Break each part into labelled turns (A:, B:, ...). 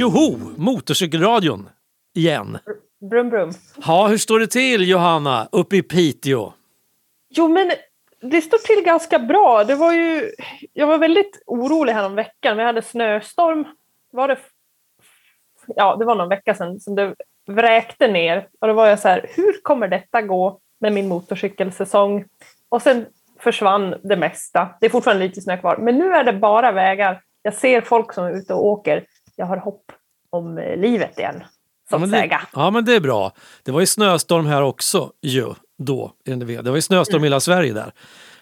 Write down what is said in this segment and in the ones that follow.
A: Tjoho! Motorcykelradion igen.
B: Brum brum.
A: Ja, hur står det till Johanna uppe i Piteå?
B: Jo, men det står till ganska bra. Det var ju, jag var väldigt orolig här om veckan. Vi hade snöstorm. Var det, ja, det var någon vecka sedan som det vräkte ner. Och då var jag så här, hur kommer detta gå med min motorcykelsäsong? Och sen försvann det mesta. Det är fortfarande lite snö kvar, men nu är det bara vägar. Jag ser folk som är ute och åker jag har hopp om eh, livet igen.
A: Ja men, det, ja men, det, är bra. Det var ju snöstorm här också ju, då. Det var ju snöstorm mm. i hela Sverige där.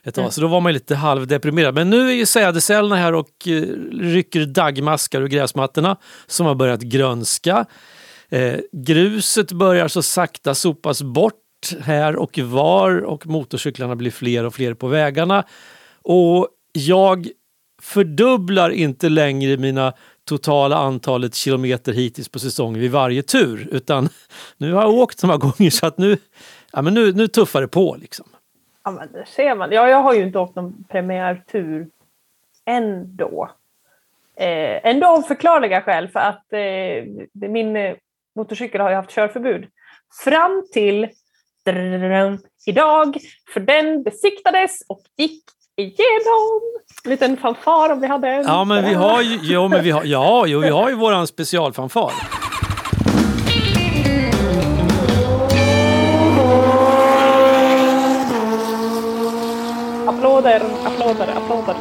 A: Ett tag, mm. Så då var man lite halvdeprimerad. Men nu är ju sädesärlorna här och eh, rycker daggmaskar ur gräsmattorna som har börjat grönska. Eh, gruset börjar så sakta sopas bort här och var och motorcyklarna blir fler och fler på vägarna. Och jag fördubblar inte längre mina totala antalet kilometer hittills på säsongen vid varje tur. Utan nu har jag åkt så många gånger så att nu, ja, men nu, nu tuffar det på. Liksom.
B: Ja, men det ser man. Ja, jag har ju inte åkt någon premiärtur ändå. Eh, ändå av förklarliga skäl för att eh, min eh, motorcykel har ju haft körförbud. Fram till idag, för den besiktades och gick igenom. En Liten fanfar om vi hade. den.
A: Ja, men vi har ju, jo, men vi har, ja, jo, vi har ju våran specialfanfar.
B: Applåder, applåder, applåder.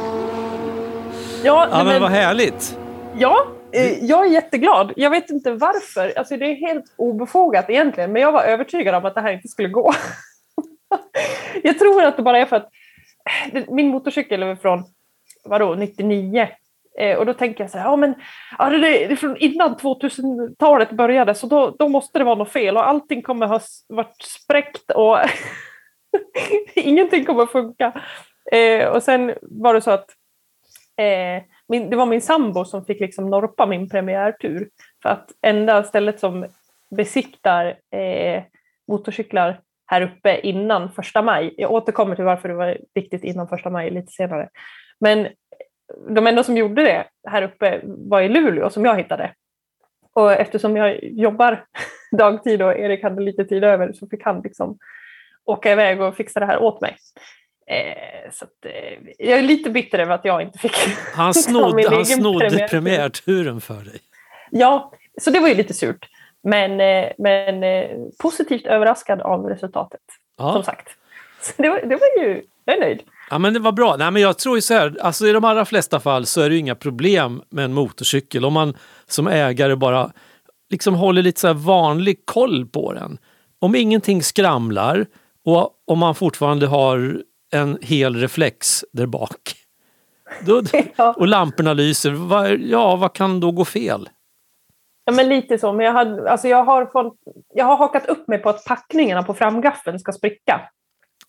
B: Ja,
A: ja
B: men,
A: men vad härligt.
B: Ja, eh, jag är jätteglad. Jag vet inte varför. Alltså, det är helt obefogat egentligen, men jag var övertygad om att det här inte skulle gå. jag tror att det bara är för att min motorcykel är från vadå, 99. Eh, och då tänker jag så här, ja men ja, det, är från innan 2000-talet började så då, då måste det vara något fel och allting kommer ha varit spräckt och ingenting kommer funka. Eh, och sen var det så att eh, min, det var min sambo som fick liksom norpa min premiärtur. För att enda stället som besiktar eh, motorcyklar här uppe innan första maj, jag återkommer till varför det var viktigt innan första maj lite senare, men de enda som gjorde det här uppe var i Luleå som jag hittade. Och eftersom jag jobbar dagtid och Erik hade lite tid över så fick han liksom åka iväg och fixa det här åt mig. Eh, så att, eh, jag är lite bitter över att jag inte fick
A: Han snodde, han snodde
B: premiärtur.
A: premiärturen för dig.
B: Ja, så det var ju lite surt. Men, eh, men eh, positivt överraskad av resultatet, som
A: Ja.
B: sagt. Så det, var, det var ju, jag är nöjd.
A: ja, men det var bra. Nej, men jag tror ju så här, alltså i de allra flesta fall så är det ju inga problem med en motorcykel om man som ägare bara liksom håller lite så vanlig koll på den. Om ingenting skramlar och om man fortfarande har en hel reflex där bak. Då, och lamporna lyser, vad, ja vad kan då gå fel?
B: Ja, men lite så. Men jag, hade, alltså jag, har fått, jag har hakat upp mig på att packningarna på framgaffeln ska spricka.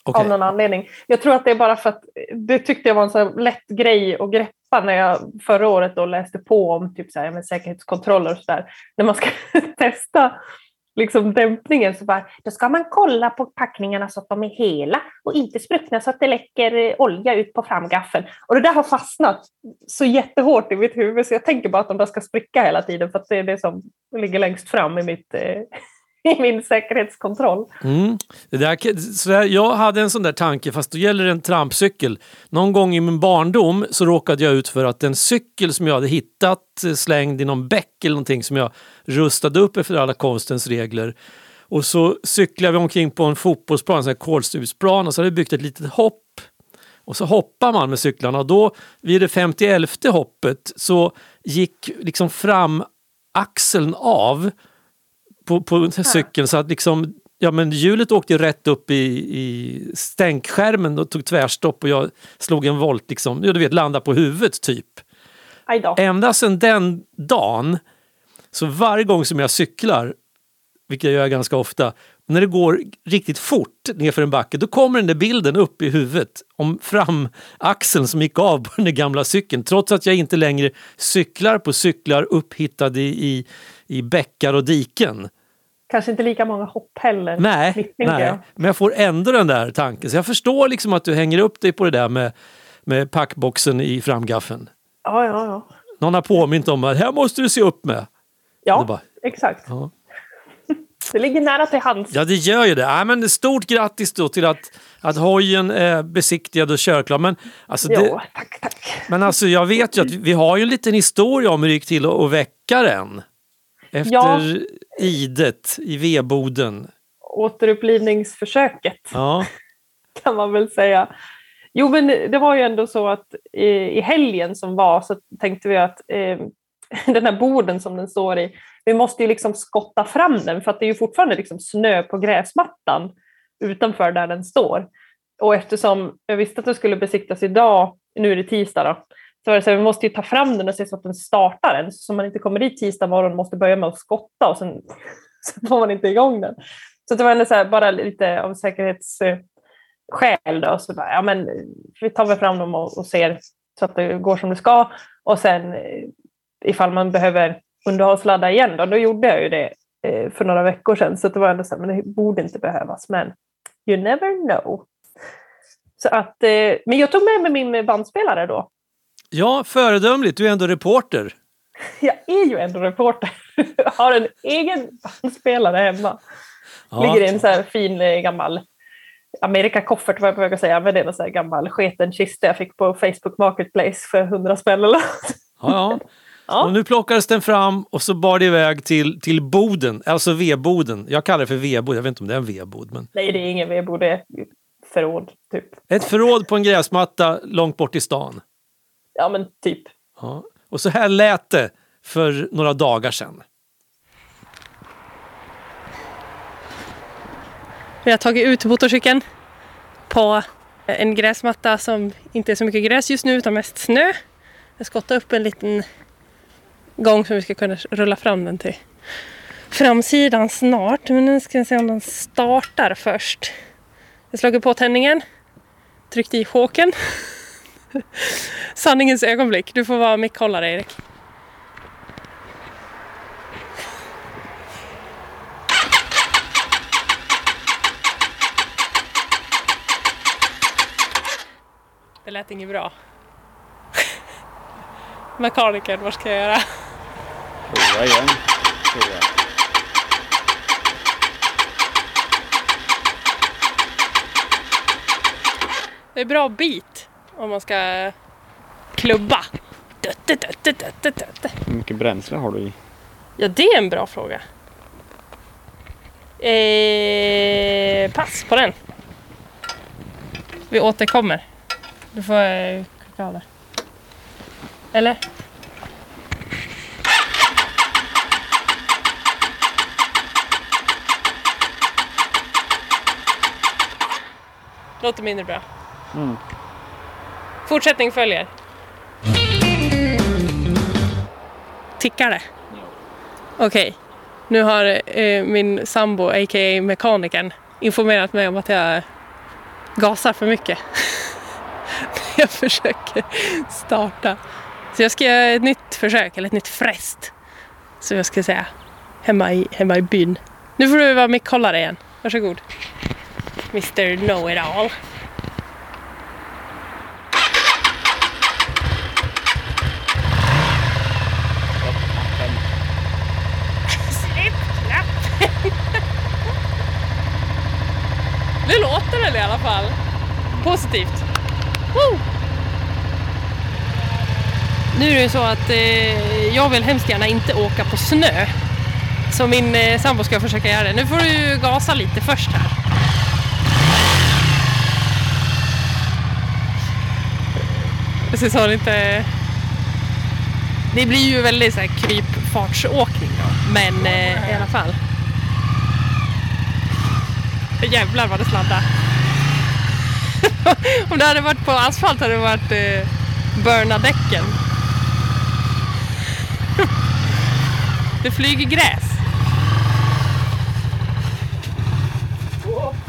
A: Okej.
B: Av någon anledning. Jag tror att det är bara för att det tyckte jag var en så lätt grej att greppa när jag förra året då läste på om typ så här, med säkerhetskontroller och sådär. När man ska testa liksom dämpningen så bara, då ska man kolla på packningarna så att de är hela och inte spruckna så att det läcker eh, olja ut på framgaffeln. Och det där har fastnat så jättehårt i mitt huvud så jag tänker bara att de där ska spricka hela tiden för att det är det som ligger längst fram i, mitt, eh, i min säkerhetskontroll.
A: Mm. Det där, så där, jag hade en sån där tanke, fast då gäller det en trampcykel. Någon gång i min barndom så råkade jag ut för att en cykel som jag hade hittat eh, slängd i någon bäck eller någonting som jag rustade upp efter alla konstens regler. Och så cyklade vi omkring på en fotbollsplan, en sån här kålstupsplan och så hade vi byggt ett litet hopp. Och så hoppar man med cyklarna och då vid det 51 hoppet så gick liksom fram axeln av på, på cykeln så att liksom, ja, men hjulet åkte rätt upp i, i stänkskärmen och tog tvärstopp och jag slog en volt, liksom, ja, du vet, landa på huvudet typ. Ända sedan den dagen, så varje gång som jag cyklar, vilket jag gör ganska ofta, när det går riktigt fort nerför en backe, då kommer den där bilden upp i huvudet om framaxeln som gick av på den gamla cykeln. Trots att jag inte längre cyklar på cyklar upphittade i, i, i bäckar och diken.
B: Kanske inte lika många hopp heller.
A: Nej, nej,
B: jag.
A: men jag får ändå den där tanken. Så jag förstår liksom att du hänger upp dig på det där med, med packboxen i framgaffeln.
B: Ja, ja, ja.
A: Någon har påmint om att här måste du se upp med.
B: Ja,
A: bara-
B: exakt.
A: Ja.
B: Det ligger nära till hands.
A: Ja, det gör ju det. Ja, men stort grattis då till att, att hojen är besiktigad och körklar. Men alltså, det,
B: Jo, tack, tack.
A: men alltså, jag vet ju att vi, vi har ju en liten historia om hur det gick till att väcka den. Efter
B: Ja.
A: idet i vedboden.
B: Återupplivningsförsöket
A: Ja.
B: kan man väl säga. Jo, men det var ju ändå så att i helgen som var så tänkte vi att eh, den här borden som den står i, vi måste ju liksom skotta fram den för att det är ju fortfarande liksom snö på gräsmattan utanför där den står. Och eftersom jag visste att det skulle besiktas idag, nu är det tisdag då, så var det så här, vi måste ju ta fram den och se så att den startar den, så man inte kommer dit tisdag morgon och måste börja med att skotta och sen så får man inte igång den. Så det var ändå så här, bara lite av säkerhetsskäl då, så bara, ja men vi tar väl fram dem och, och ser så att det går som det ska och sen eh, ifall man behöver underhållsladda igen då, då gjorde jag ju det eh, för några veckor sedan så det var ändå så här, men det borde inte behövas men you never know. Så att, eh, men jag tog med mig min bandspelare då
A: ja, föredömligt. Du är ändå reporter.
B: Jag är ju ändå reporter. Jag har en egen bandspelare hemma.
A: Ja.
B: Ligger i en så här fin eh, gammal Amerika-koffert var jag på väg att säga, men det är en så här gammal sketen kista jag fick på Facebook Marketplace för 100 spänn eller något.
A: Ja, ja.
B: Ja.
A: Och nu plockades den fram och så bar det iväg till, till boden, alltså vedboden. Jag kallar det för vedbod, jag vet inte om det är en vedbod. Men
B: Nej, det är ingen vedbod, det är förråd typ.
A: ett förråd på en gräsmatta långt bort i stan.
B: Ja, men typ.
A: Ja. Och så här lät det för några dagar sedan.
C: Vi har tagit ut motorcykeln på en gräsmatta som inte är så mycket gräs just nu utan mest snö. Jag skottar upp en liten gång som vi ska kunna rulla fram den till framsidan snart. Men nu ska jag se om den startar först. Jag slagit på tändningen, tryckte i choken. Sanningens ögonblick. Du får vara mickhållare Erik. Det lät inget bra. Mekanikern, vad ska jag göra?
D: Prova igen. tror jag.
C: Det är bra bit om man ska klubba. Dutte, dutte, dutte, dutte.
D: Hur mycket bränsle har du i?
C: Ja, det är en bra fråga. Eh, pass på den. Vi återkommer. Du får eh, klicka av där. Eller? Låter mindre bra.
D: Mm.
C: Fortsättning följer. Tickar det? Okej. Nu har eh, min sambo, a.k.a. mekanikern, informerat mig om att jag gasar för mycket. jag försöker starta. Så jag ska göra ett nytt försök, eller ett nytt frest. Så jag ska säga hemma i, hemma i byn. Nu får du vara mickhållare igen. Varsågod. Mr Know-It-All. Nu låter den i alla fall. Positivt. Woo! Nu är det ju så att eh, jag vill hemskt gärna inte åka på snö. Så min eh, sambo ska försöka göra det. Nu får du gasa lite först här. Precis har inte... Det blir ju väldigt så här krypfartsåkning då. Men eh, i alla fall. Jävlar vad det sladdar. Om det hade varit på asfalt hade det varit eh, burna däcken. det flyger gräs.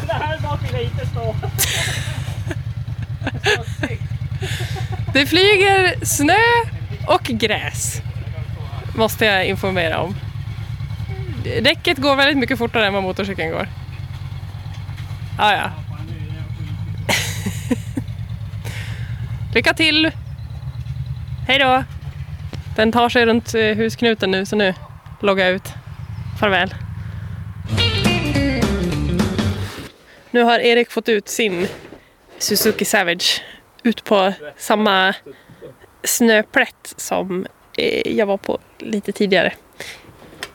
A: Det här bak vill jag inte stå.
C: Det flyger snö och gräs. Måste jag informera om. Däcket går väldigt mycket fortare än vad motorcykeln går. Ah, ja. Lycka till! Hej då! Den tar sig runt eh, husknuten nu, så nu loggar jag ut. Farväl. Nu har Erik fått ut sin Suzuki Savage ut på samma snöplätt som eh, jag var på lite tidigare.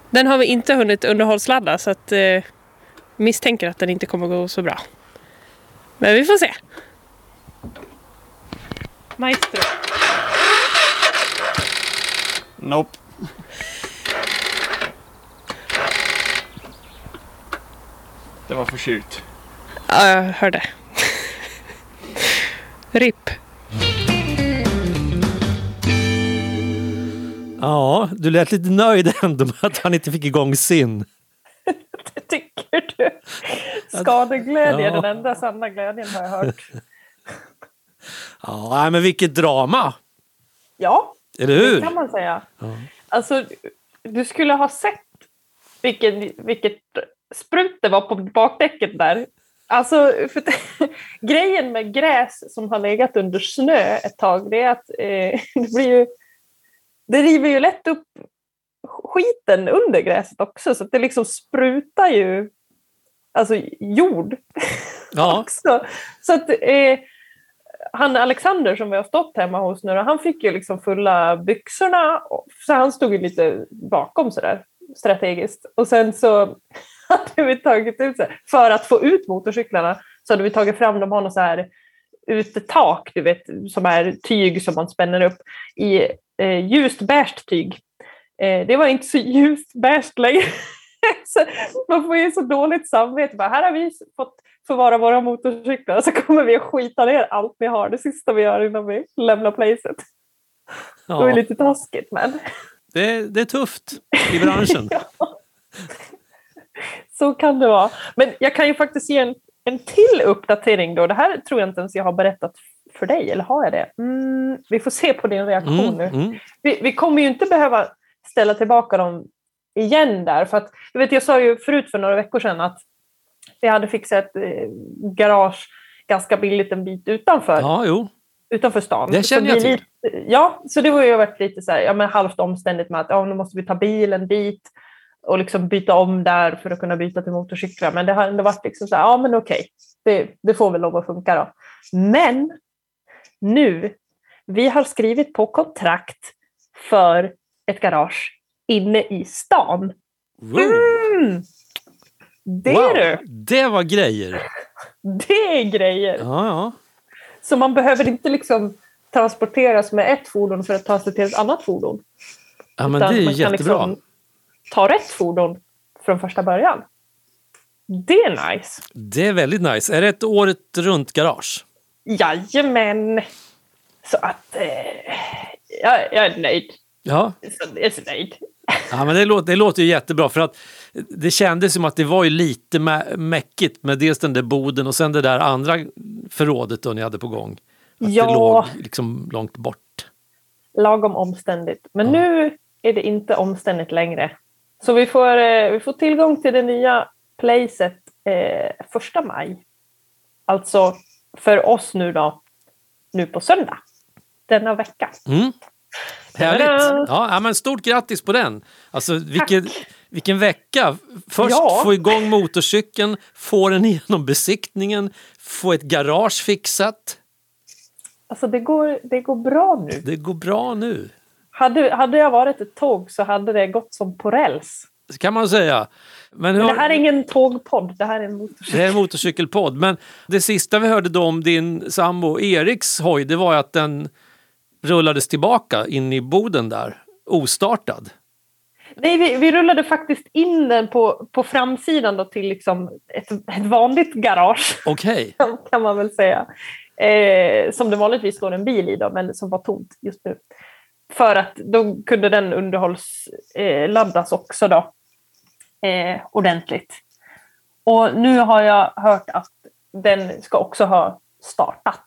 C: Den har vi inte hunnit underhållsladda så att eh, misstänker att den inte kommer gå så bra. Men vi får se. Maestro.
D: Nope. Det var för kylt.
C: Ja, jag hörde. RIP.
A: Ja, du lät lite nöjd ändå med att han inte fick igång sin.
B: Skadeglädje,
A: Ja.
B: den enda sanna glädjen har jag hört.
A: Ja, men vilket drama!
B: Ja,
A: Eller
B: det
A: hur?
B: kan man säga.
A: Ja.
B: Alltså, du skulle ha sett vilken, vilket sprut det var på bakdäcket där. Alltså, för grejen med gräs som har legat under snö ett tag, det är att eh, det blir ju... Det river ju lätt upp skiten under gräset också, så att det liksom sprutar ju alltså jord
A: Ja,
B: också. Så att eh, han Alexander som vi har stått hemma hos nu, han fick ju liksom fulla byxorna. Så han stod ju lite bakom sådär strategiskt. Och sen så hade vi tagit ut, så för att få ut motorcyklarna, så hade vi tagit fram, de har något så här utetak, du vet, som är tyg som man spänner upp i eh, ljust beige tyg. Eh, det var inte så ljust beige längre. man får ju så dåligt samvete. Bara, här har vi fått förvara våra motorcyklar så kommer vi att skita ner allt vi har det sista vi gör innan vi lämnar placet. Det är
A: ja.
B: lite taskigt men
A: Det, det är tufft i branschen.
B: så kan det vara. Men jag kan ju faktiskt ge en, en till uppdatering då. Det här tror jag inte ens jag har berättat för dig, eller har jag det? Mm, vi får se på din reaktion
A: Mm,
B: nu.
A: mm.
B: Vi, vi kommer ju inte behöva ställa tillbaka dem igen där. För att, jag, vet, jag sa ju förut för några veckor sedan att vi hade fixat ett eh, garage ganska billigt en bit utanför,
A: Ja,
B: utanför stan.
A: Det känner
B: Så
A: jag
B: Lite, ja, så det har ju varit lite så här, ja, men halvt omständigt med att ja, nu måste vi ta bilen dit och liksom byta om där för att kunna byta till motorcyklar. Men det har ändå varit liksom så här, ja men okej, det, det får väl lov att funka då. Men nu, vi har skrivit på kontrakt för ett garage inne i stan. Mm. Det
A: wow.
B: du,
A: Det var grejer.
B: det är grejer.
A: Ja, ja.
B: Så man behöver inte liksom transporteras med ett fordon för att ta sig till ett annat fordon.
A: ja men
B: Utan
A: det är
B: man kan
A: jättebra.
B: liksom ta rätt fordon från första början. Det är nice.
A: Det är väldigt nice. Är det ett året runt garage?
B: Jajamän. Så att eh, jag, jag är nöjd.
A: Ja,
B: Jag är så nöjd.
A: Ja men det, låter, det låter ju jättebra för att det kändes som att det var ju lite mä- mäckigt med dels den där boden och sen det där andra förrådet då ni hade på gång. Att
B: Ja.
A: det låg liksom långt bort.
B: Lagom omständigt. Men
A: Ja.
B: nu är det inte omständigt längre. Så vi får, eh, vi får tillgång till det nya placet eh, första maj. Alltså för oss nu då, nu på söndag. Denna vecka.
A: Mm. Härligt! Ja, men stort grattis på den! Alltså vilken, vilken vecka! Först
B: Ja.
A: få igång motorcykeln, få den igenom besiktningen, få ett garage fixat.
B: Alltså det går, det går bra nu.
A: Det går bra nu,
B: Hade, hade jag varit ett tåg så hade det gått som på räls.
A: det kan man säga. Men hur,
B: Men det här är ingen tågpodd, det här är en motorcykel.
A: det är en motorcykelpodd. Men det sista vi hörde då om din sambo Eriks hoj, det var ju att den rullades tillbaka in i boden där, ostartad.
B: Nej, vi, vi rullade faktiskt in den på, på framsidan då till liksom ett, ett vanligt garage,
A: Okej,
B: kan- kan man väl säga. Eh, som det vanligtvis står en bil i då, men som var tomt just nu. För att då kunde den underhållsladdas eh, också då, eh, ordentligt. Och nu har jag hört att den ska också ha startat.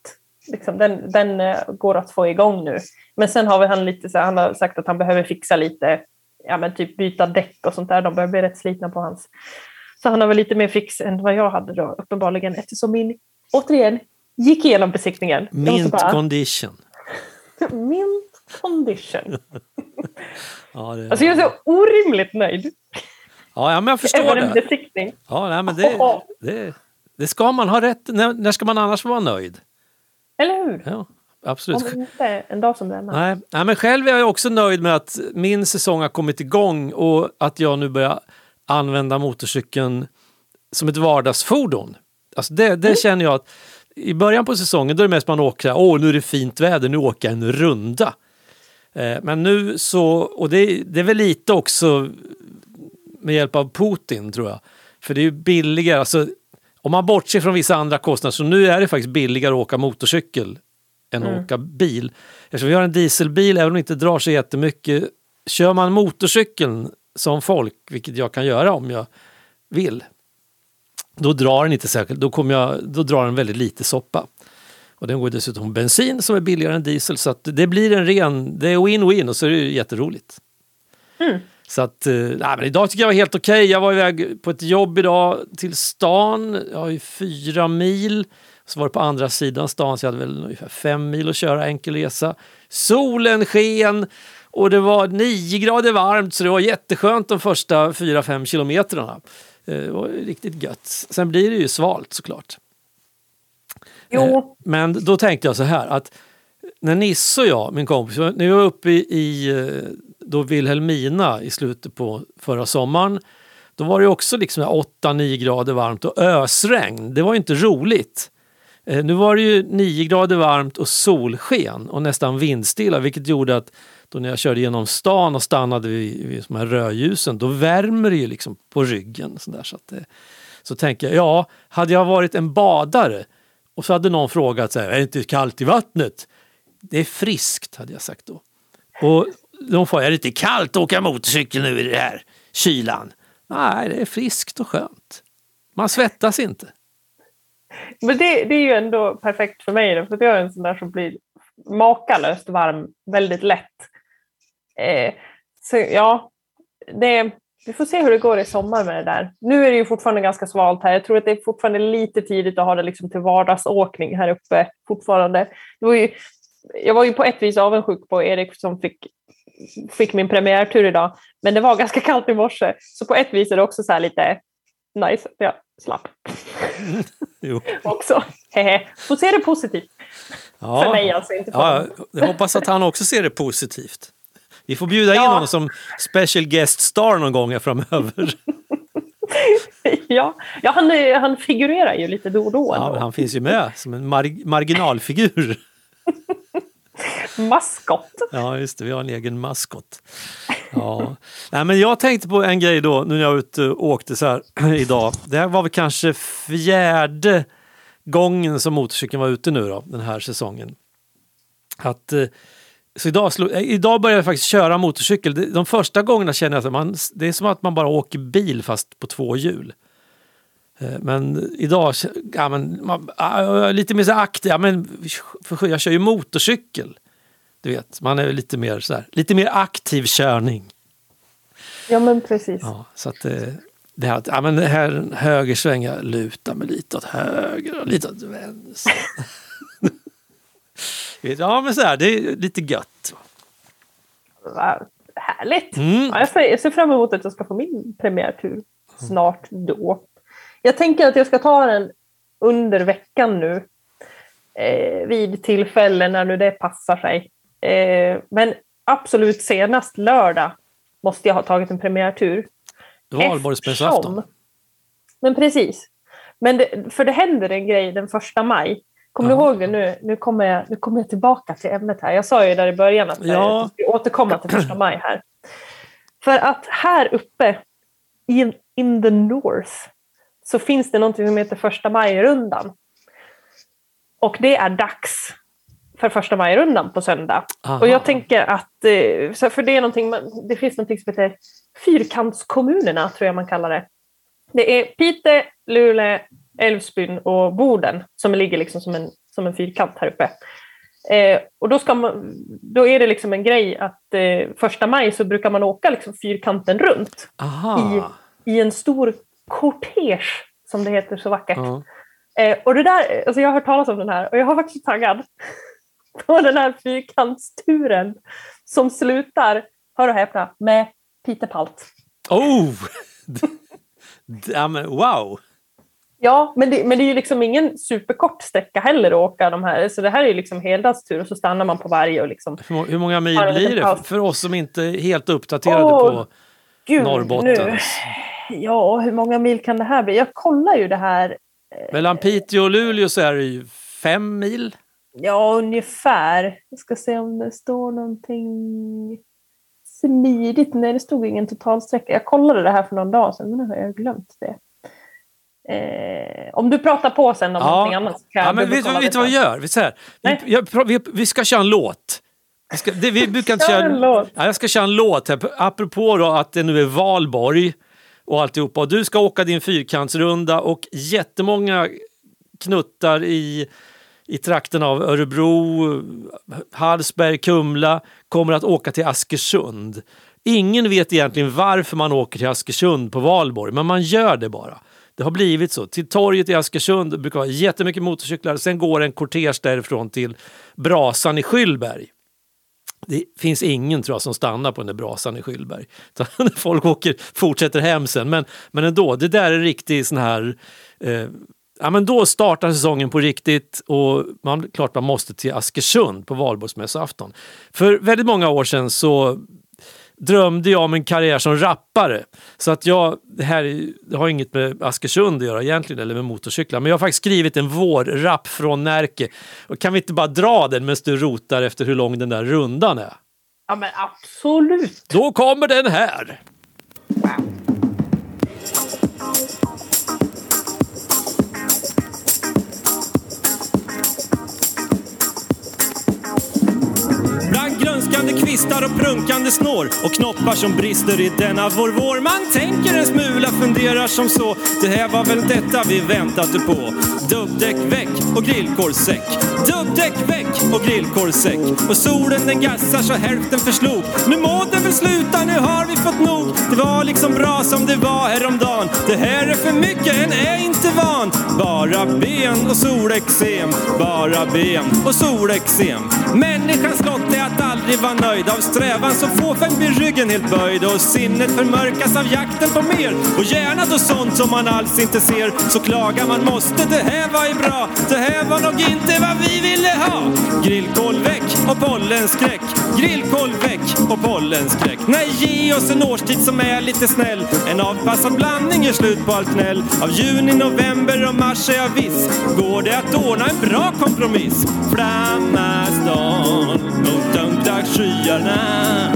B: Liksom, den den eh, går att få igång nu. Men sen har vi han lite så han har sagt att han behöver fixa lite, ja men typ byta däck och sånt där. De börjar bli rätt slitna på hans. Så han har väl lite mer fix än vad jag hade då uppenbarligen eftersom min, återigen, gick igenom besiktningen.
A: Mint
B: bara-
A: condition.
B: Mint condition.
A: Ja, det,
B: Alltså jag är så orimligt nöjd.
A: ja, ja, men jag förstår
B: Över en
A: det.
B: besiktning.
A: Ja, nej, men det, det, det ska man ha rätt när, när ska man annars vara nöjd?
B: Eller hur?
A: Ja, absolut.
B: Om inte en dag som denna.
A: Nej, nej, men själv är jag också nöjd med att min säsong har kommit igång och att jag nu börjar använda motorcykeln som ett vardagsfordon. Alltså det, det känner jag att i början på säsongen då är det mest man åker, åh nu är det fint väder, nu åker jag en runda. Eh, men nu så, och det, det är väl lite också med hjälp av Putin tror jag. För det är ju billigare, alltså om man bortser från vissa andra kostnader så nu är det faktiskt billigare att åka motorcykel än att åka bil. Eftersom vi har en dieselbil, även om det inte drar så jättemycket, kör man motorcykeln som folk, vilket jag kan göra om jag vill, då drar den inte särskilt, då, kommer jag, då drar den väldigt lite soppa. Och den går dessutom bensin som är billigare än diesel så det blir en ren, det är win-win och så är det ju jätteroligt. Så att, eh, nej, men idag tycker jag var helt okej. Jag var iväg på ett jobb idag till stan. Jag har ju fyra mil. Så var det på andra sidan stan så jag hade väl ungefär fem mil att köra enkel resa. Solen sken och det var nio grader varmt så det var jätteskönt de första fyra fem kilometrarna. Eh, Det var riktigt gött. Sen blir det ju svalt såklart. Eh,
B: Jo,
A: Men då tänkte jag så här att när Nisse och jag, min kompis, när vi var uppe i, i eh, då Vilhelmina i slutet på förra sommaren. Då var det också liksom 8-9 grader varmt och ösregn. Det var ju inte roligt. Eh, nu var det ju 9 grader varmt och solsken och nästan vindstilla vilket gjorde att då när jag körde genom stan och stannade vid, vid de här rödljusen då värmer det ju liksom på ryggen. Så, där, så, att det, så tänker jag, ja, hade jag varit en badare och så hade någon frågat så här, är det inte kallt i vattnet? Det är friskt, hade jag sagt då. Och de får, jag lite kallt att åka motorcykel nu i det här kylan? Nej, det är friskt och skönt. Man svettas inte.
B: men det, det är ju ändå perfekt för mig. Då, för jag är en sån där som blir makalöst varm väldigt lätt. Eh, så ja, det, vi får se hur det går i sommar med det där. Nu är det ju fortfarande ganska svalt här. Jag tror att det är fortfarande lite tidigt att ha det liksom till vardagsåkning här uppe fortfarande. Det var ju, jag var ju på ett vis avundsjuk på Erik som fick, fick min premiärtur idag. Men det var ganska kallt i morse. Så på ett vis är det också så här lite nice att jag slapp
A: Jo.
B: också. Får se det positivt.
A: Ja.
B: För mig alltså, inte för
A: Ja, jag hoppas att han också ser det positivt. Vi får bjuda in
B: Ja.
A: honom som special guest star någon gång här framöver.
B: ja, ja han, han figurerar ju lite då och då.
A: Ja, han finns ju med som en mar- marginalfigur.
B: Maskott.
A: Ja, just det. Vi har en egen maskot. Ja. Nej, men jag tänkte på en grej då, nu när jag var ute och åkte så här idag. Det här var väl kanske fjärde gången som motorcykeln var ute nu då, den här säsongen. Att, eh, så idag, eh, idag började jag faktiskt köra motorcykel. De- De första gångerna känner jag att man, det är som att man bara åker bil fast på två hjul. Eh, Men idag, ja, men, man, ja, lite mer så aktiv, ja, men för, jag kör ju motorcykel. Du vet, man är lite mer, så här, lite mer aktiv körning.
B: Ja, men precis.
A: Ja, så att det, det här, ja, men det här en högersväng, jag lutar mig lite åt höger och lite åt vänster. Ja, men så här, det är lite gött.
B: Vad härligt.
A: Mm.
B: Ja, jag ser fram emot att jag ska få min premiärtur snart då. Jag tänker att jag ska ta den under veckan nu. Eh, vid tillfällen när nu det passar sig. Eh, men absolut senast lördag måste jag ha tagit en premiärtur.
A: Valborgsmässoafton.
B: Men precis. Men det, för det händer en grej den första maj. Kommer
A: Ja.
B: du ihåg det nu? Nu kommer, jag, nu kommer jag tillbaka till ämnet här. Jag sa ju där i början att
A: Ja.
B: jag skulle återkomma till första maj här. För att här uppe in, in the north så finns det någonting som heter första maj-rundan. Och det är dags för första maj-rundan på söndag.
A: Aha.
B: Och jag tänker att, eh, för det är någonting, det finns någonting som heter fyrkantskommunerna, tror jag man kallar det. Det är Pite, Luleå, Älvsbyn och Boden som ligger liksom som en, som en fyrkant här uppe. Eh, och då, ska man, då är det liksom en grej att eh, första maj så brukar man åka liksom fyrkanten runt
A: Aha.
B: i en stor kortege, som det heter så vackert.
A: Ja.
B: Eh, och det där, alltså jag har hört talas om den här och jag har varit så taggad på den här fyrkantsturen som slutar hör och häpna, med Peter Palt.
A: Oh! wow!
B: Ja, men det, men det är ju liksom ingen superkort sträcka heller att åka de här. Så det här är ju liksom heldagstur och så stannar man på varje och liksom...
A: Hur, hur många mil blir det
B: paus.
A: för oss som inte är helt uppdaterade
B: Åh,
A: på
B: Gud,
A: Norrbotten?
B: nu. Ja, hur många mil kan det här bli? Jag kollar ju det här.
A: Mellan Piteå och Luleå så är det ju fem mil.
B: Ja, ungefär. Jag ska se om det står någonting smidigt. Nej, det stod ingen totalsträcka. Jag kollade det här för någon dag sedan, men nu har jag glömt det. Eh, om du pratar på sen om
A: Ja.
B: någonting annat kan
A: Ja, men vet, du vad vi gör? Vi, så här, vi, jag, vi, vi ska köra en låt. Vi, ska, det, vi brukar inte
B: Kör
A: köra
B: en låt.
A: Ja, jag ska köra en låt här. Apropå då att det nu är valborg och alltihopa. Och du ska åka din fyrkantsrunda och jättemånga knuttar i, i trakten av Örebro, Hallsberg, Kumla kommer att åka till Askersund. Ingen vet egentligen varför man åker till Askersund på valborg, men man gör det bara. Det har blivit så. Till torget i Askersund det brukar vara jättemycket motorcyklar. Sen går en kortege därifrån till Brasan i Skyllberg. Det finns ingen tror jag som stannar på den där brasan i Skyllberg. Folk åker, fortsätter hem sen. Men, men ändå, det där är riktigt sån här... Eh, ja, men då startar säsongen på riktigt och man, klart man måste till Askersund på valborgsmässoafton. För väldigt många år sedan så drömde jag om en karriär som rappare. Så att jag, det här är- det har inget med Askersund att göra egentligen, eller med motorcyklar. Men jag har faktiskt skrivit en vårrapp från Närke. Och kan vi inte bara dra den medan du rotar efter hur lång den där rundan är?
B: Ja, men absolut.
A: Då kommer den här! Bland kvistar och prunkande snår och knoppar som brister i denna vår vår. Man tänker en smula, funderar som så. Det här var väl detta vi väntade på. Dubbdäck väck och grillkorvsäck. Dubbdäck väck och grillkorvsäck. Och solen den gassar så hälften förslog. Nu må den väl sluta, nu har vi fått nog. Det var liksom bra som det var häromdagen. Det här är för mycket, en är inte van. Bara ben och solexem. Bara ben och solexem. Människans lott är att aldrig vara nöjd. Av strävan så fåfäng blir ryggen helt böjd. Och sinnet förmörkas av jakten på mer. Och gärna då sånt som man alls inte ser. Så klagar man måste, det här var ju bra. Det här var nog inte vad vi ville ha. Grillkolväck och pollenskräck. Grillkolväck och pollenskräck. Nej, ge oss en årstid som är lite snäll. En avpassad blandning gör slut på allt gnäll. Av juni, november och mars är jag viss. Går det att ordna en bra kompromiss? Flammastan mot skyarna.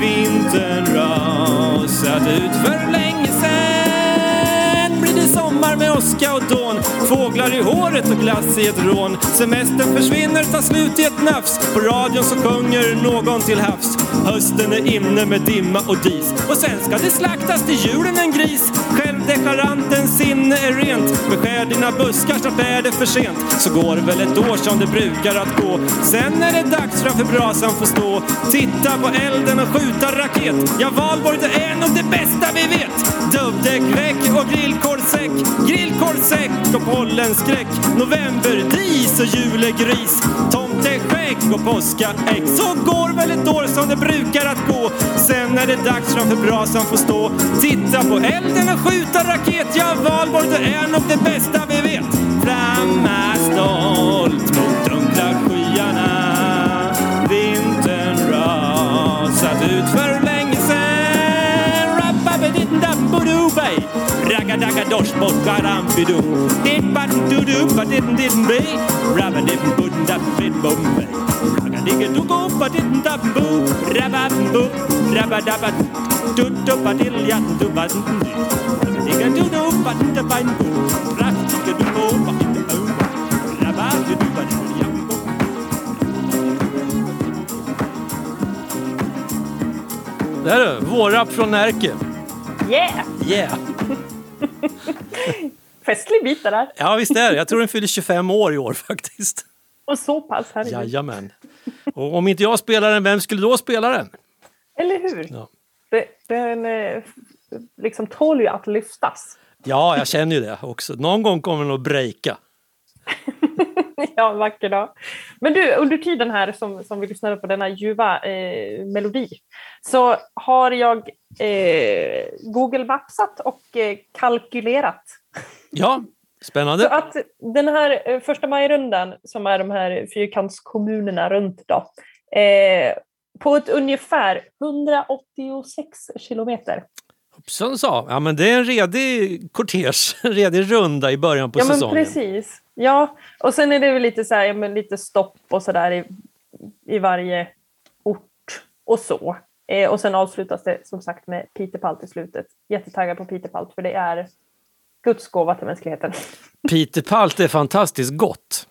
A: Vintern rasat ut för länge sen. Blir det sommar med åska och dån. Fåglar i håret och glass i ett rån. Semestern försvinner, tar slut i ett nafs. På radion så sjunger någon till havs. Hösten är inne med dimma och dis. Och sen ska det slaktas till julen en gris. Självdeklarantens sinne är rent. Beskär dina buskar, snart är det för sent. Så går det väl ett år som det brukar att gå. Sen är det dags framför brasan få stå. Titta på elden och skjuta raket. Ja, valborg det är nog det bästa vi vet. Dubbdäck väck och grillkorvsäck. Grillkorvsäck och pollenskräck. November, dis och julegris. Tomteskägg och påskaägg. Så går väl ett år som det brukar att gå. Sen är det dags framför brasan få stå. Titta på elden och skjuta raket. Ja, valborg det är nog det bästa vi vet. Flamma Raggadaggadosh bort garambidum. Didbaddudu badidden didden be. Rabbadidden budden dabbid bombay. Raggadiggadugo badidden dabbu. Rababbu. Rabbadabba. Dudubadilljadubadden. Raggadiggadudu badden dabban. Raggadiggadugo badden dabbu. Rabadidubadilljadubadden. Där är Vårrapp från Närke.
B: Yeah!
A: Yeah!
B: Festlig bit det där.
A: Ja visst är det. Jag tror den fyller 25 år i år faktiskt.
B: Och så pass, herregud.
A: Jajamän. Och om inte jag spelar den, vem skulle då spela den?
B: Eller hur?
A: Ja.
B: Den eh, liksom tål ju att lyftas.
A: Ja, jag känner ju det också. Någon gång kommer den att breaka.
B: ja, vacker dag. Men du, under tiden här som, som vi lyssnade på denna ljuva eh, melodi så har jag eh, Google Mapsat och eh, kalkylerat.
A: Ja,
B: Så
A: spännande.
B: att den här eh, första majrundan som är de här fyrkantskommunerna runt då, eh, på ett ungefär 186 kilometer.
A: Hoppsan sa. Ja, men det är en redig kortege, en redig runda i början på
B: ja, men
A: säsongen.
B: precis. Ja, och sen är det väl lite så här, men lite stopp och så där i, i varje ort och så. Eh, och sen avslutas det som sagt med Peter Palt i slutet. Jättetaggad på Peter Palt för det är Guds gåva till mänskligheten.
A: Peter Palt är fantastiskt gott.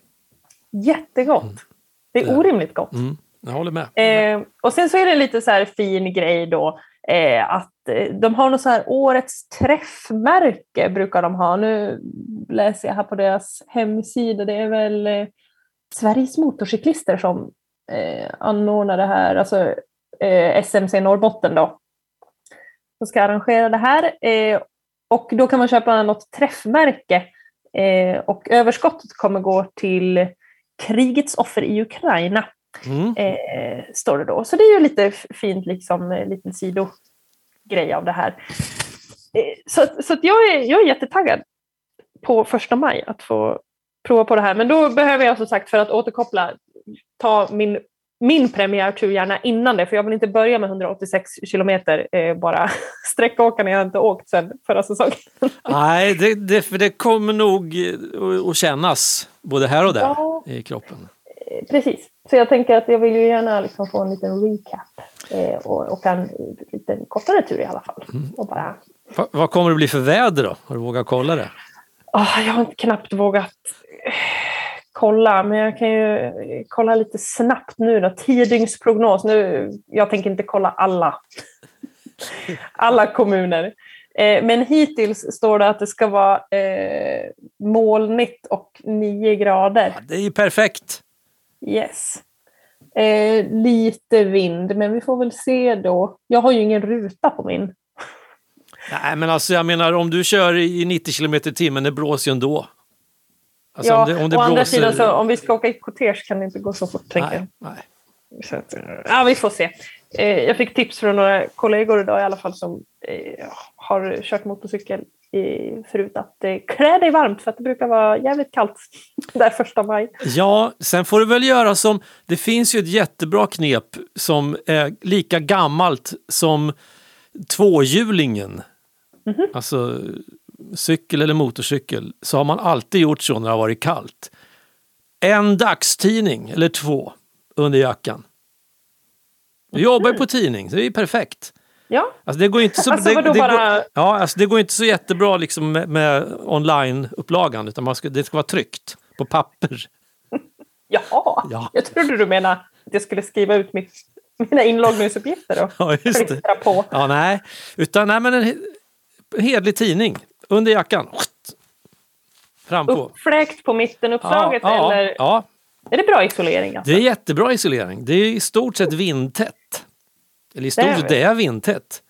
B: Jättegott. Det är orimligt gott.
A: Mm, jag håller med.
B: Eh, och sen så är det lite så här fin grej då eh, att eh, de har något så här årets träffmärke brukar de ha. Nu läser jag här på deras hemsida. Det är väl eh, Sveriges motorcyklister som eh, anordnar det här, alltså eh, SMC Norrbotten då. Som ska arrangera det här. Eh, och då kan man köpa något träffmärke eh, och överskottet kommer gå till krigets offer i Ukraina
A: Mm.
B: eh, står det då. Så det är ju lite fint, liksom, en liten sidogrej av det här. Eh, så så jag, är, jag är jättetaggad på första maj att få prova på det här. Men då behöver jag som sagt, för att återkoppla, ta min, min premiärtur gärna innan det, för jag vill inte börja med 186 kilometer eh, bara när jag inte åkt sedan förra säsongen.
A: Nej, det, det, för det kommer nog eh, att- kännas både här och där
B: Ja.
A: i kroppen.
B: Eh, Precis. Så jag tänker att jag vill ju gärna liksom få en liten recap eh, och åka en lite kortare tur i alla fall. Och bara
A: Va, vad kommer det bli för väder då? Har du vågat kolla det?
B: Ah, jag har inte knappt vågat kolla, men jag kan ju kolla lite snabbt nu då. Tiodygnsprognos. Nu, jag tänker inte kolla alla, alla kommuner. Eh, men hittills står det att det ska vara eh, molnigt och 9 grader.
A: Ja, det är ju perfekt.
B: Yes. Eh, lite vind, men vi får väl se då. Jag har ju ingen ruta på min.
A: Nej, men alltså jag menar om du kör i 90 km i timmen, det blåser ju ändå. Alltså,
B: ja,
A: om det, om det
B: å andra
A: blåser...
B: sidan, så, om vi ska åka i kortege kan det inte gå så fort. tänker
A: nej, nej.
B: Så att, eh, ja, vi får se. Eh, jag fick tips från några kollegor idag i alla fall som eh, har kört motorcykel i, förut att eh, klä dig varmt för att det brukar vara jävligt kallt där första maj.
A: Ja, sen får du väl göra som... Det finns ju ett jättebra knep som är lika gammalt som tvåhjulingen.
B: Mhm.
A: Alltså cykel eller motorcykel. Så har man alltid gjort så när det har varit kallt. En dagstidning eller två under jackan. Du jobbar ju på tidning, så det är ju perfekt.
B: Ja,
A: Alltså det går inte så,
B: Alltså
A: det, det
B: bara-
A: går, ja, alltså det går inte så jättebra liksom med, med online-upplagan utan man ska, det ska vara tryckt på papper.
B: jaha.
A: Ja.
B: Jag trodde du menade att jag skulle skriva ut mitt, mina inloggningsuppgifter och
A: Ja, just det.
B: på.
A: Ja, nej. Utan nej, men en he- hedlig tidning under jackan. Fram på.
B: Uppfläkt på mittenuppdraget
A: ja,
B: eller
A: ja,
B: är det bra isolering? Alltså?
A: det är jättebra isolering. Det är i stort sett vindtätt. Eller i stort sett,
B: det.
A: är vindtätt.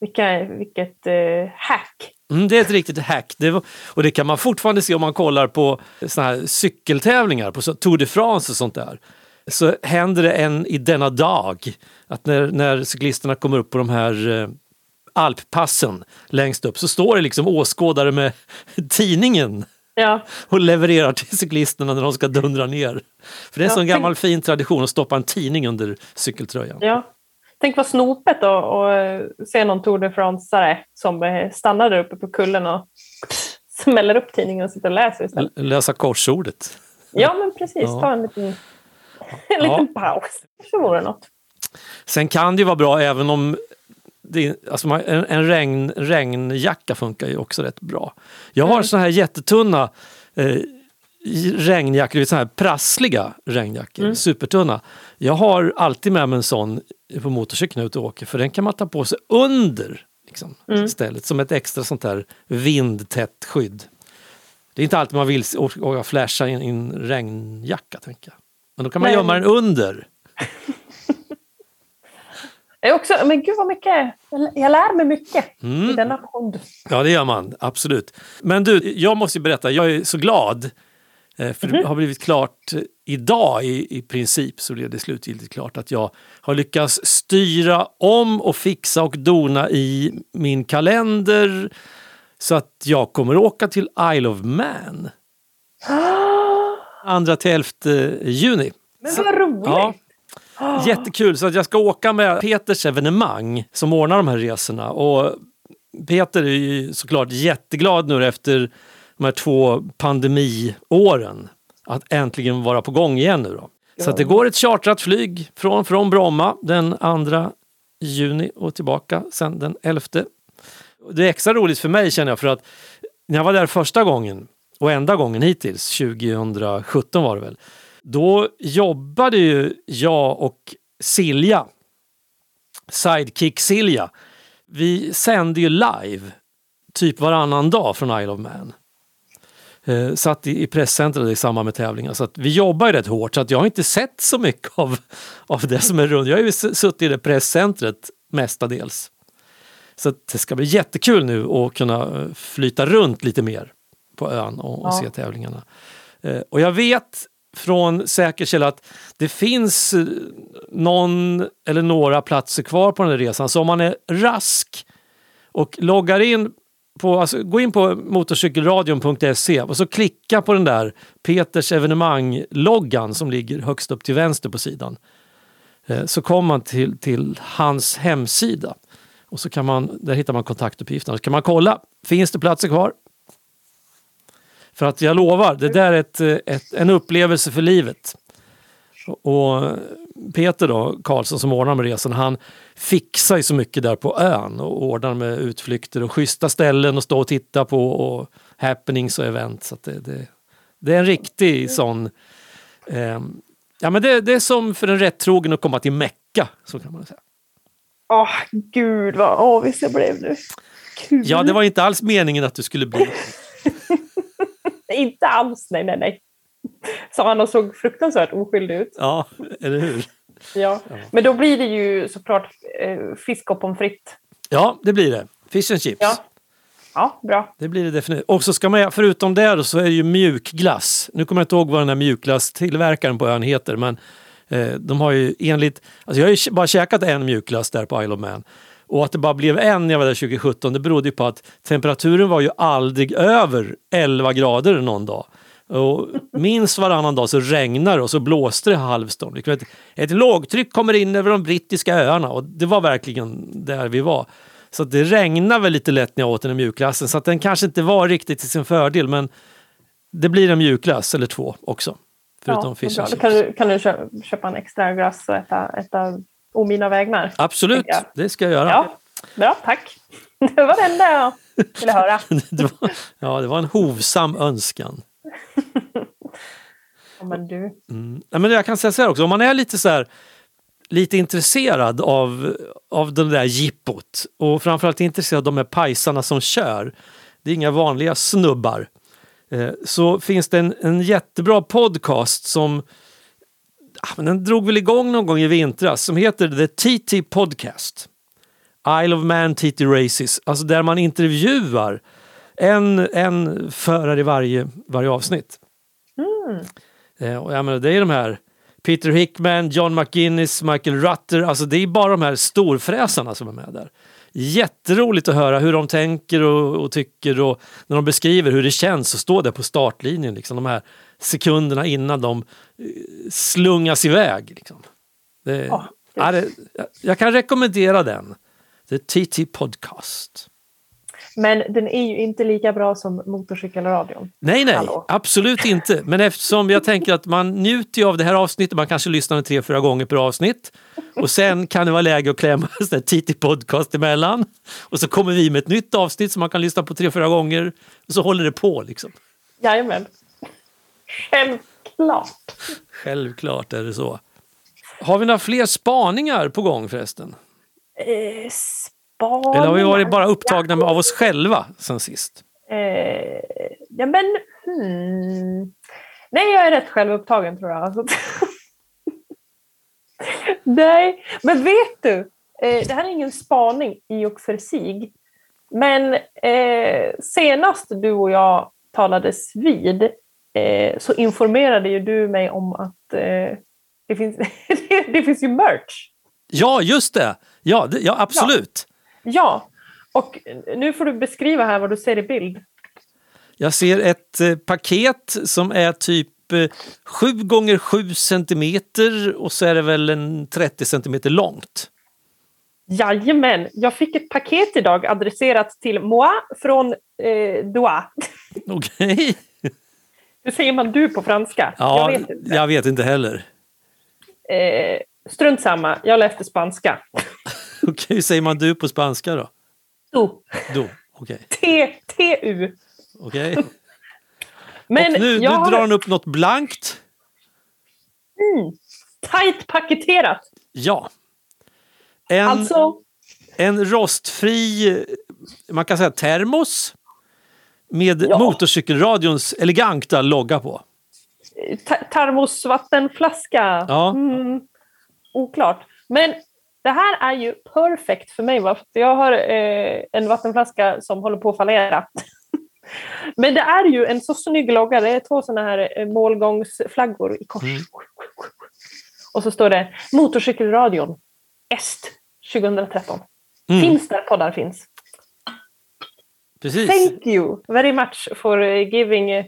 B: Vilka, vilket eh, hack!
A: Mm, det är ett riktigt hack. Det var, och det kan man fortfarande se om man kollar på såna här cykeltävlingar, på Tour de France och sånt där. Så händer det en i denna dag att när, när cyklisterna kommer upp på de här eh, alppassen längst upp så står det liksom åskådare med tidningen
B: Ja,
A: och levererar till cyklisterna när de ska dundra ner. För det är en
B: Ja,
A: sån gammal fin tradition att stoppa en tidning under cykeltröjan.
B: ja. Tänk vad snopet då och eh, se någon Tour de France-are som eh, stannar där uppe på kullen och smäller upp tidningen och sitter och läser istället.
A: L- Läsa korsordet.
B: Ja, men precis.
A: Ja.
B: Ta en liten, en liten paus. Så vore något.
A: Sen kan det ju vara bra även om det, alltså man, en, en regn, regnjacka funkar ju också rätt bra. Jag har
B: Mm.
A: såna här jättetunna eh, regnjackor, såna här prassliga regnjackor,
B: Mm.
A: supertunna. Jag har alltid med mig en sån på motorcykeln ute och åker för den kan man ta på sig under liksom,
B: Mm.
A: istället som ett extra sånt här vindtätt skydd. Det är inte alltid man vill å- flasha in, in regnjacka tänker jag. Men då kan man
B: Nej.
A: gömma den under.
B: Jag också, men gud vad mycket. Jag, lär mig mycket i
A: Mm.
B: denna podd.
A: Ja, det gör man. Absolut. Men du, jag måste berätta. Jag är så glad Eh, För det har blivit klart idag i, i princip så blev det slutgiltigt klart att jag har lyckats styra om och fixa och dona i min kalender så att jag kommer åka till Isle of Man 2 till 11 juni.
B: Men vad roligt!
A: Ja, jättekul. Så att jag ska åka med Peters evenemang som ordnar de här resorna. Och Peter är ju såklart jätteglad nu efter de här två pandemiåren att äntligen vara på gång igen nu då. Så att det går ett chartrat flyg från, från Bromma den 2 juni och tillbaka sen den 11. Det är extra roligt för mig känner jag för att när jag var där första gången och enda gången hittills, 2017 var det väl, då jobbade ju jag och Silja, Sidekick Silja, vi sände ju live typ varannan dag från Isle of Man. Eh, satt i, i presscentret i samband med tävlingar. Så att vi jobbar ju rätt hårt så att jag har inte sett så mycket av, av det som är runt. Jag har ju suttit i det presscentret mestadels. Så det ska bli jättekul nu att kunna eh, flyta runt lite mer på ön och, och
B: Ja.
A: se tävlingarna. Eh, Och jag vet från säker källa att det finns eh, någon eller några platser kvar på den här resan. Så om man är rask och loggar in på, alltså, gå in på motorcykelradion.se och så klicka på den där Peters evenemang-loggan som ligger högst upp till vänster på sidan. Eh, så kommer man till, till hans hemsida och så kan man, där hittar man kontaktuppgifterna. Så kan man kolla, finns det platser kvar? För att jag lovar, det där är ett, ett, en upplevelse för livet. Och Peter då, Karlsson som ordnar med resan, han fixar ju så mycket där på ön och ordnar med utflykter och schyssta ställen att stå och titta på och happenings och event. Så det, det, det är en riktig sån... Eh, ja men det, det är som för en rättrogen att komma till Mecka, så kan man säga.
B: Åh, gud vad avis jag blev nu. Kul.
A: Ja, det var inte alls meningen att du skulle bli...
B: Inte alls, nej, nej, nej. Sa han och såg fruktansvärt oskyldig ut.
A: Ja, eller hur?
B: Ja. Men då blir det ju såklart eh, fisk och pommes frites.
A: Ja, det blir det. Fish and chips.
B: Ja. Ja, bra.
A: Det blir det definitivt. Och så ska man, förutom det då, så är det ju mjukglass. Nu kommer jag inte ihåg vad den här mjukglasstillverkaren på ön heter, men eh, de har ju enligt... Alltså jag har ju bara käkat en mjukglass där på Isle of Man. Och att det bara blev en när jag var där 2017, det berodde ju på att temperaturen var ju aldrig över 11 grader någon dag. Och minst varannan dag så regnar det och så blåste det halvstorm. Ett, ett lågtryck kommer in över de brittiska öarna och det var verkligen där vi var. Så det regnar väl lite lätt när jag åt den i mjukglassen så den kanske inte var riktigt till sin fördel men det blir en mjukglass eller två också. Förutom
B: ja,
A: fish and
B: Då
A: chips.
B: kan du, kan du kö- köpa en extra glass och äta, äta å mina vägnar.
A: Absolut, det ska jag göra.
B: Ja, bra, tack. Det var det enda jag ville höra.
A: det, var, ja, det var en hovsam önskan.
B: Ja, men du.
A: Mm. Ja, men jag kan säga så här också, om man är lite så här lite intresserad av, av det där jippot och framförallt intresserad av de här pajsarna som kör. Det är inga vanliga snubbar. Eh, så finns det en, en jättebra podcast som men den drog väl igång någon gång i vintras som heter The TT Podcast. Isle of Man TT Races, alltså där man intervjuar en, en förare i varje, varje avsnitt. Eh, och jag menar, det är de här Peter Hickman, John McGinnis, Michael Rutter. Alltså det är bara de här storfräsarna som är med där. Jätteroligt att höra hur de tänker och, och tycker och när de beskriver hur det känns att stå där på startlinjen. Liksom, de här sekunderna innan de eh, slungas iväg. Liksom. Det,
B: Ja, det-
A: det, jag- kan rekommendera den. The TT Podcast.
B: Men den är ju inte lika bra som motorcykelradion.
A: Nej, nej,
B: Hallå.
A: absolut inte. Men eftersom jag tänker att man njuter ju av det här avsnittet, man kanske lyssnar tre, fyra gånger per avsnitt. Och sen kan det vara läge att klämma en TT podcast emellan. Och så kommer vi med ett nytt avsnitt som man kan lyssna på tre, fyra gånger. Och så håller det på liksom.
B: Jajamän. Självklart.
A: Självklart är det så. Har vi några fler spaningar på gång förresten?
B: Eh, spaningar.
A: Eller har vi varit bara upptagna med av oss själva sen sist?
B: Eh, ja, men... Hmm. Nej, jag är rätt självupptagen tror jag. Alltså. Nej, men vet du? Eh, det här är ingen spaning i och för sig. Men eh, senast du och jag talades vid eh, så informerade ju du mig om att eh, det, finns, det finns ju merch.
A: Ja, just det! Ja, det, ja absolut.
B: Ja, och nu får du beskriva här vad du ser i bild.
A: Jag ser ett eh, paket som är typ eh, 7 gånger 7 centimeter och så är det väl en 30 centimeter långt.
B: Jajamän, jag fick ett paket idag adresserat till moi från eh, Doha.
A: Okej.
B: Hur säger man du på franska?
A: Ja,
B: jag vet inte.
A: jag vet inte heller.
B: Eh, strunt samma, jag läste spanska.
A: Okej, hur säger man du på spanska då?
B: Du.
A: Du, okej.
B: T, T-U.
A: okej.
B: Men
A: Och nu, nu
B: har
A: drar han upp något blankt.
B: tajt paketerat.
A: Ja. En,
B: Alltså,
A: en rostfri, man kan säga termos med
B: Ja.
A: motorcykelradions eleganta logga på.
B: ta- termosvattenflaska.
A: Ja.
B: Mm, oklart. Men det här är ju perfekt för mig. Va? Jag har eh, en vattenflaska som håller på att fallera. Men det är ju en så snygg logga. Det är två sådana här eh, målgångsflaggor i kors.
A: Mm.
B: Och så står det Motorcykelradion Est 2013.
A: Mm.
B: Finns där poddar finns.
A: Precis.
B: Thank you very much for eh, giving eh,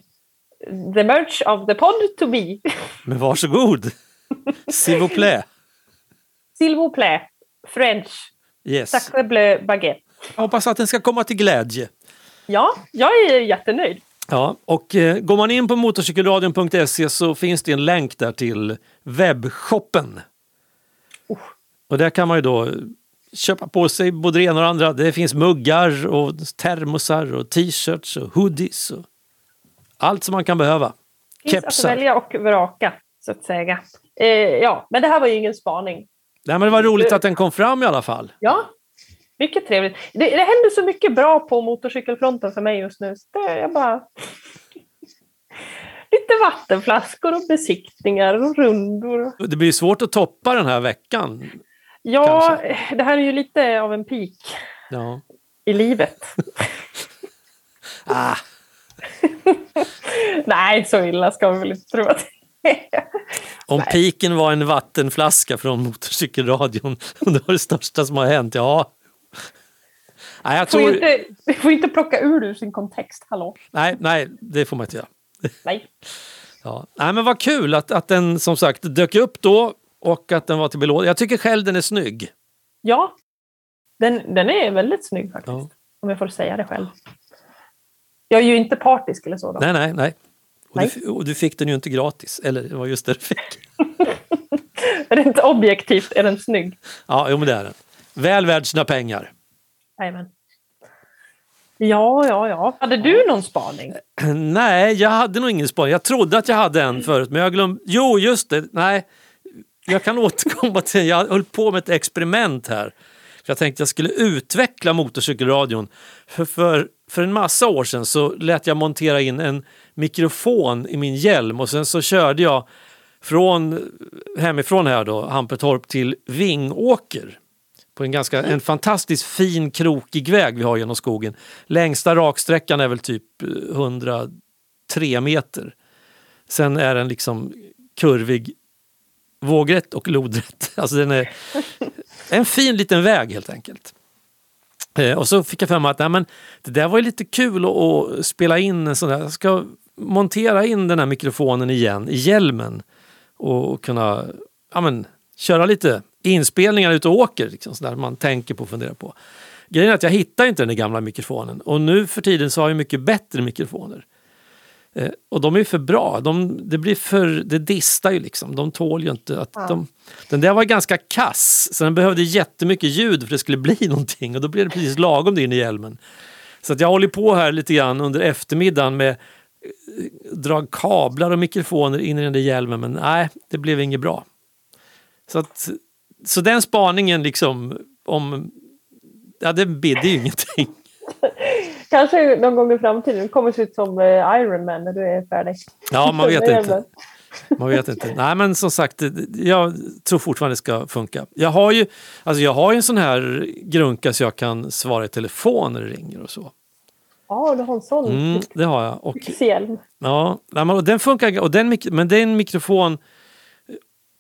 B: the merch of the pod to me.
A: Men varsågod! S'il vous plaît.
B: S'il vous plaît. French.
A: Yes.
B: Sacre bleu baguette.
A: Jag hoppas att den ska komma till glädje.
B: Ja, jag är jättenöjd.
A: Ja, och eh, går man in på motorcykelradion.se så finns det en länk där till webbshoppen. Och där kan man ju då köpa på sig både det ena och det andra. Det finns muggar och termosar och t-shirts och hoodies. Och allt som man kan behöva.
B: Finns att
A: Kepsar.
B: välja och vraka, så att säga. Eh, ja, men det här var ju ingen spaning.
A: Nej, men det var roligt att den kom fram i alla fall.
B: Ja, mycket trevligt. Det, det händer så mycket bra på motorcykelfronten för mig just nu. Så det är bara... Lite vattenflaskor och besiktningar och rundor.
A: Det blir svårt att toppa den här veckan.
B: Ja, det här är ju lite av en peak
A: Ja.
B: i livet.
A: Ah,
B: Nej, så illa ska vi väl inte tro att
A: om piken var en vattenflaska från motorcykelradion det var det största som har hänt, ja. Nej, jag
B: Får
A: tror...
B: inte, vi får inte plocka ur ur sin kontext, hallå?
A: Nej, nej, det får man inte göra.
B: Nej.
A: Ja. Nej, men vad kul att, att den som sagt dök upp då och att den var till belåning. Jag tycker själv den är snygg.
B: Ja, den, den är väldigt snygg faktiskt.
A: Ja.
B: Om jag får säga det själv. Jag är ju inte partisk eller så. Då.
A: Nej, nej, nej. Och,
B: Nej.
A: Du, och du fick den ju inte gratis. Eller det var just det du fick.
B: Rent objektivt är den snygg.
A: Ja, jo, men det är den. Väl värd sina pengar.
B: Jajamän. Ja, ja, ja. Hade du någon spaning?
A: Nej, jag hade nog ingen spaning. Jag trodde att jag hade en förut, men jag glömde. Jo, just det. Nej, jag kan återkomma till Jag höll på med ett experiment här. För jag tänkte jag skulle utveckla motorcykelradion. För, för, för en massa år sedan så lät jag montera in en mikrofon i min hjälm och sen så körde jag från hemifrån här då, Hampetorp till Vingåker. På en, ganska, en fantastiskt fin krokig väg vi har genom skogen. Längsta raksträckan är väl typ eh, 103 meter. Sen är den liksom kurvig vågrätt och lodrätt. Alltså den är en fin liten väg helt enkelt. Eh, och så fick jag för mig att nej, men det där var ju lite kul att, att spela in en sån där. Jag ska montera in den här mikrofonen igen i hjälmen och kunna ja, men, köra lite inspelningar ute och åker. Liksom, så där man tänker på och funderar på. Grejen är att jag hittar inte den där gamla mikrofonen och nu för tiden så har jag mycket bättre mikrofoner. Eh, och de är ju för bra. De, det blir för, det distar ju liksom. De tål ju inte att de... Den där var ganska kass, så den behövde jättemycket ljud för att det skulle bli någonting och då blev det precis lagom det in i hjälmen. Så att jag håller på här lite grann under eftermiddagen med eh, dra kablar och mikrofoner in i den där hjälmen men nej, det blev inget bra. Så, att, så den spaningen liksom om... Ja, det bidde ju ingenting.
B: Kanske någon gång i framtiden. Du kommer se ut som eh, Iron Man när du är färdig.
A: Ja, man vet inte. Man vet inte. Nej men som sagt, jag tror fortfarande det ska funka. Jag har ju, alltså jag har ju en sån här grunka så jag kan svara i telefon när det ringer och så.
B: Ja, du har en sån
A: Mm, det har jag. Och, ja, den funkar, och den, men den mikrofon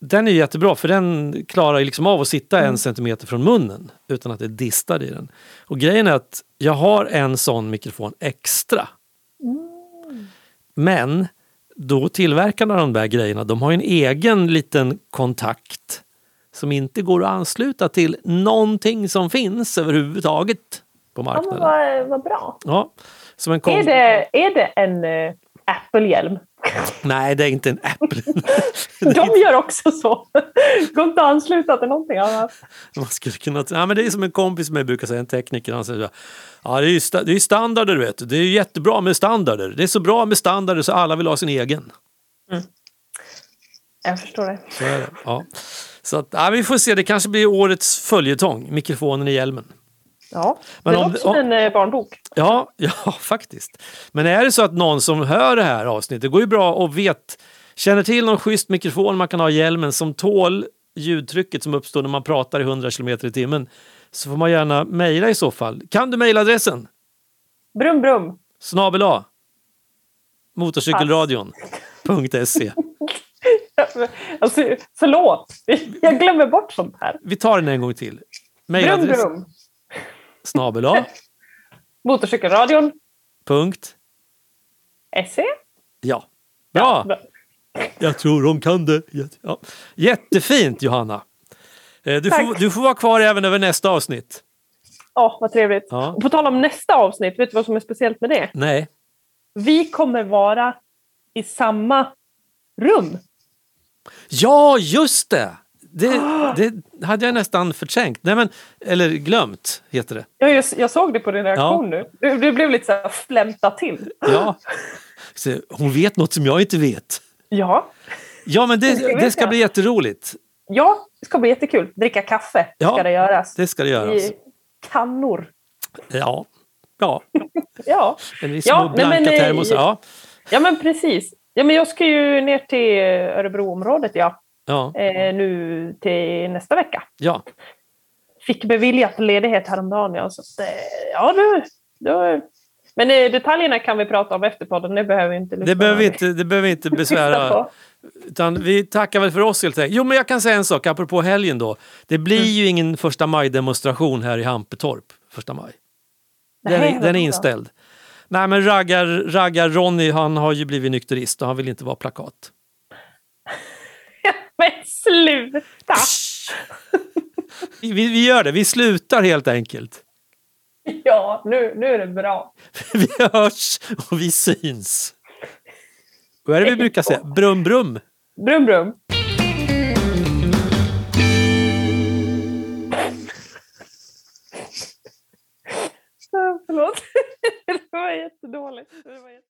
A: den är jättebra för den klarar liksom av att sitta en centimeter från munnen utan att det distar i den. Och grejen är att jag har en sån mikrofon extra. Men då tillverkarna av de där grejerna, de har en egen liten kontakt som inte går att ansluta till någonting som finns överhuvudtaget på
B: Ja,
A: marknaden.
B: vad, vad bra.
A: Ja, som en
B: Är det, är det en uh, Apple-hjälm?
A: Nej, det är inte en Apple.
B: De gör också så. Går inte att ansluta till någonting annat.
A: Man skulle kunna... ja, men det är som en kompis med brukar säga, en tekniker. Han säger ja, det är ju sta... det är standarder, du vet. Det är jättebra med standarder. Det är så bra med standarder så alla vill ha sin egen.
B: Jag förstår det.
A: Så är det. Ja. Så att, ja, vi får se, det kanske blir årets följetong, mikrofonen i hjälmen.
B: Ja,
A: Men
B: det
A: om-
B: som
A: om-
B: en eh, barnbok.
A: Ja, ja, faktiskt. Men är det så att någon som hör det här avsnittet, det går ju bra och vet, känner till någon schysst mikrofon man kan ha i hjälmen som tål ljudtrycket som uppstår när man pratar i 100 km i timmen, så får man gärna mejla i så fall. Kan du mejladressen?
B: Brum, brum.
A: Snabel A. Motorcykelradion.se.
B: Alltså, förlåt, jag glömmer bort sånt här.
A: Vi tar den en gång till.
B: Brum,
A: Mejladress
B: brum.
A: Snabel.
B: Motorcykelradion.
A: Punkt.
B: SE.
A: Ja. Bra! Jag tror de kan det. Ja. Jättefint Johanna! Eh, Du får, du får vara kvar även över nästa avsnitt.
B: Ja, vad trevligt.
A: Ja.
B: Och på tal om nästa avsnitt, vet du vad som är speciellt med det?
A: Nej.
B: Vi kommer vara i samma rum.
A: Ja, just det! Det, det hade jag nästan förträngt. Nej, men, eller glömt, heter det.
B: Jag, jag, jag såg det på din reaktion nu. Du, du blev lite så här flämta till.
A: Ja. Hon vet något som jag inte vet.
B: Ja.
A: Ja, men det,
B: Det
A: ska bli jätteroligt.
B: ja, det ska bli jättekul. Dricka kaffe
A: Ja,
B: ska det göras.
A: Det ska det göras.
B: I kannor.
A: Ja. Ja,
B: Ja.
A: en i
B: Ja,
A: små
B: nej,
A: blanka
B: men,
A: termosar. Ja.
B: ja, men precis. Ja, men jag ska ju ner till Örebroområdet ja.
A: Ja.
B: Eh, nu till nästa vecka.
A: ja.
B: Fick beviljat ledighet häromdagen. Ja, så att, eh, ja du, du. Men eh, detaljerna kan vi prata om efter podden. Det behöver vi inte
A: Det behöver inte, det behöver inte besvära. Utan vi tackar väl för oss helt enkelt. Jo, men jag kan säga en sak apropå helgen då. Det blir
B: Mm.
A: ju ingen första maj-demonstration här i Hampetorp första maj. Den
B: Nej,
A: den är inställd. Nej, men raggar, raggar Ronny, han har ju blivit nykterist och han vill inte vara plakat.
B: Sluta!
A: Vi, vi gör det, vi slutar helt enkelt.
B: Ja, nu, nu är det bra.
A: Vi hörs och vi syns. Vad är det vi brukar säga? Brum brum.
B: Brum brum. Förlåt. Det var jättedåligt. Det var jättebra.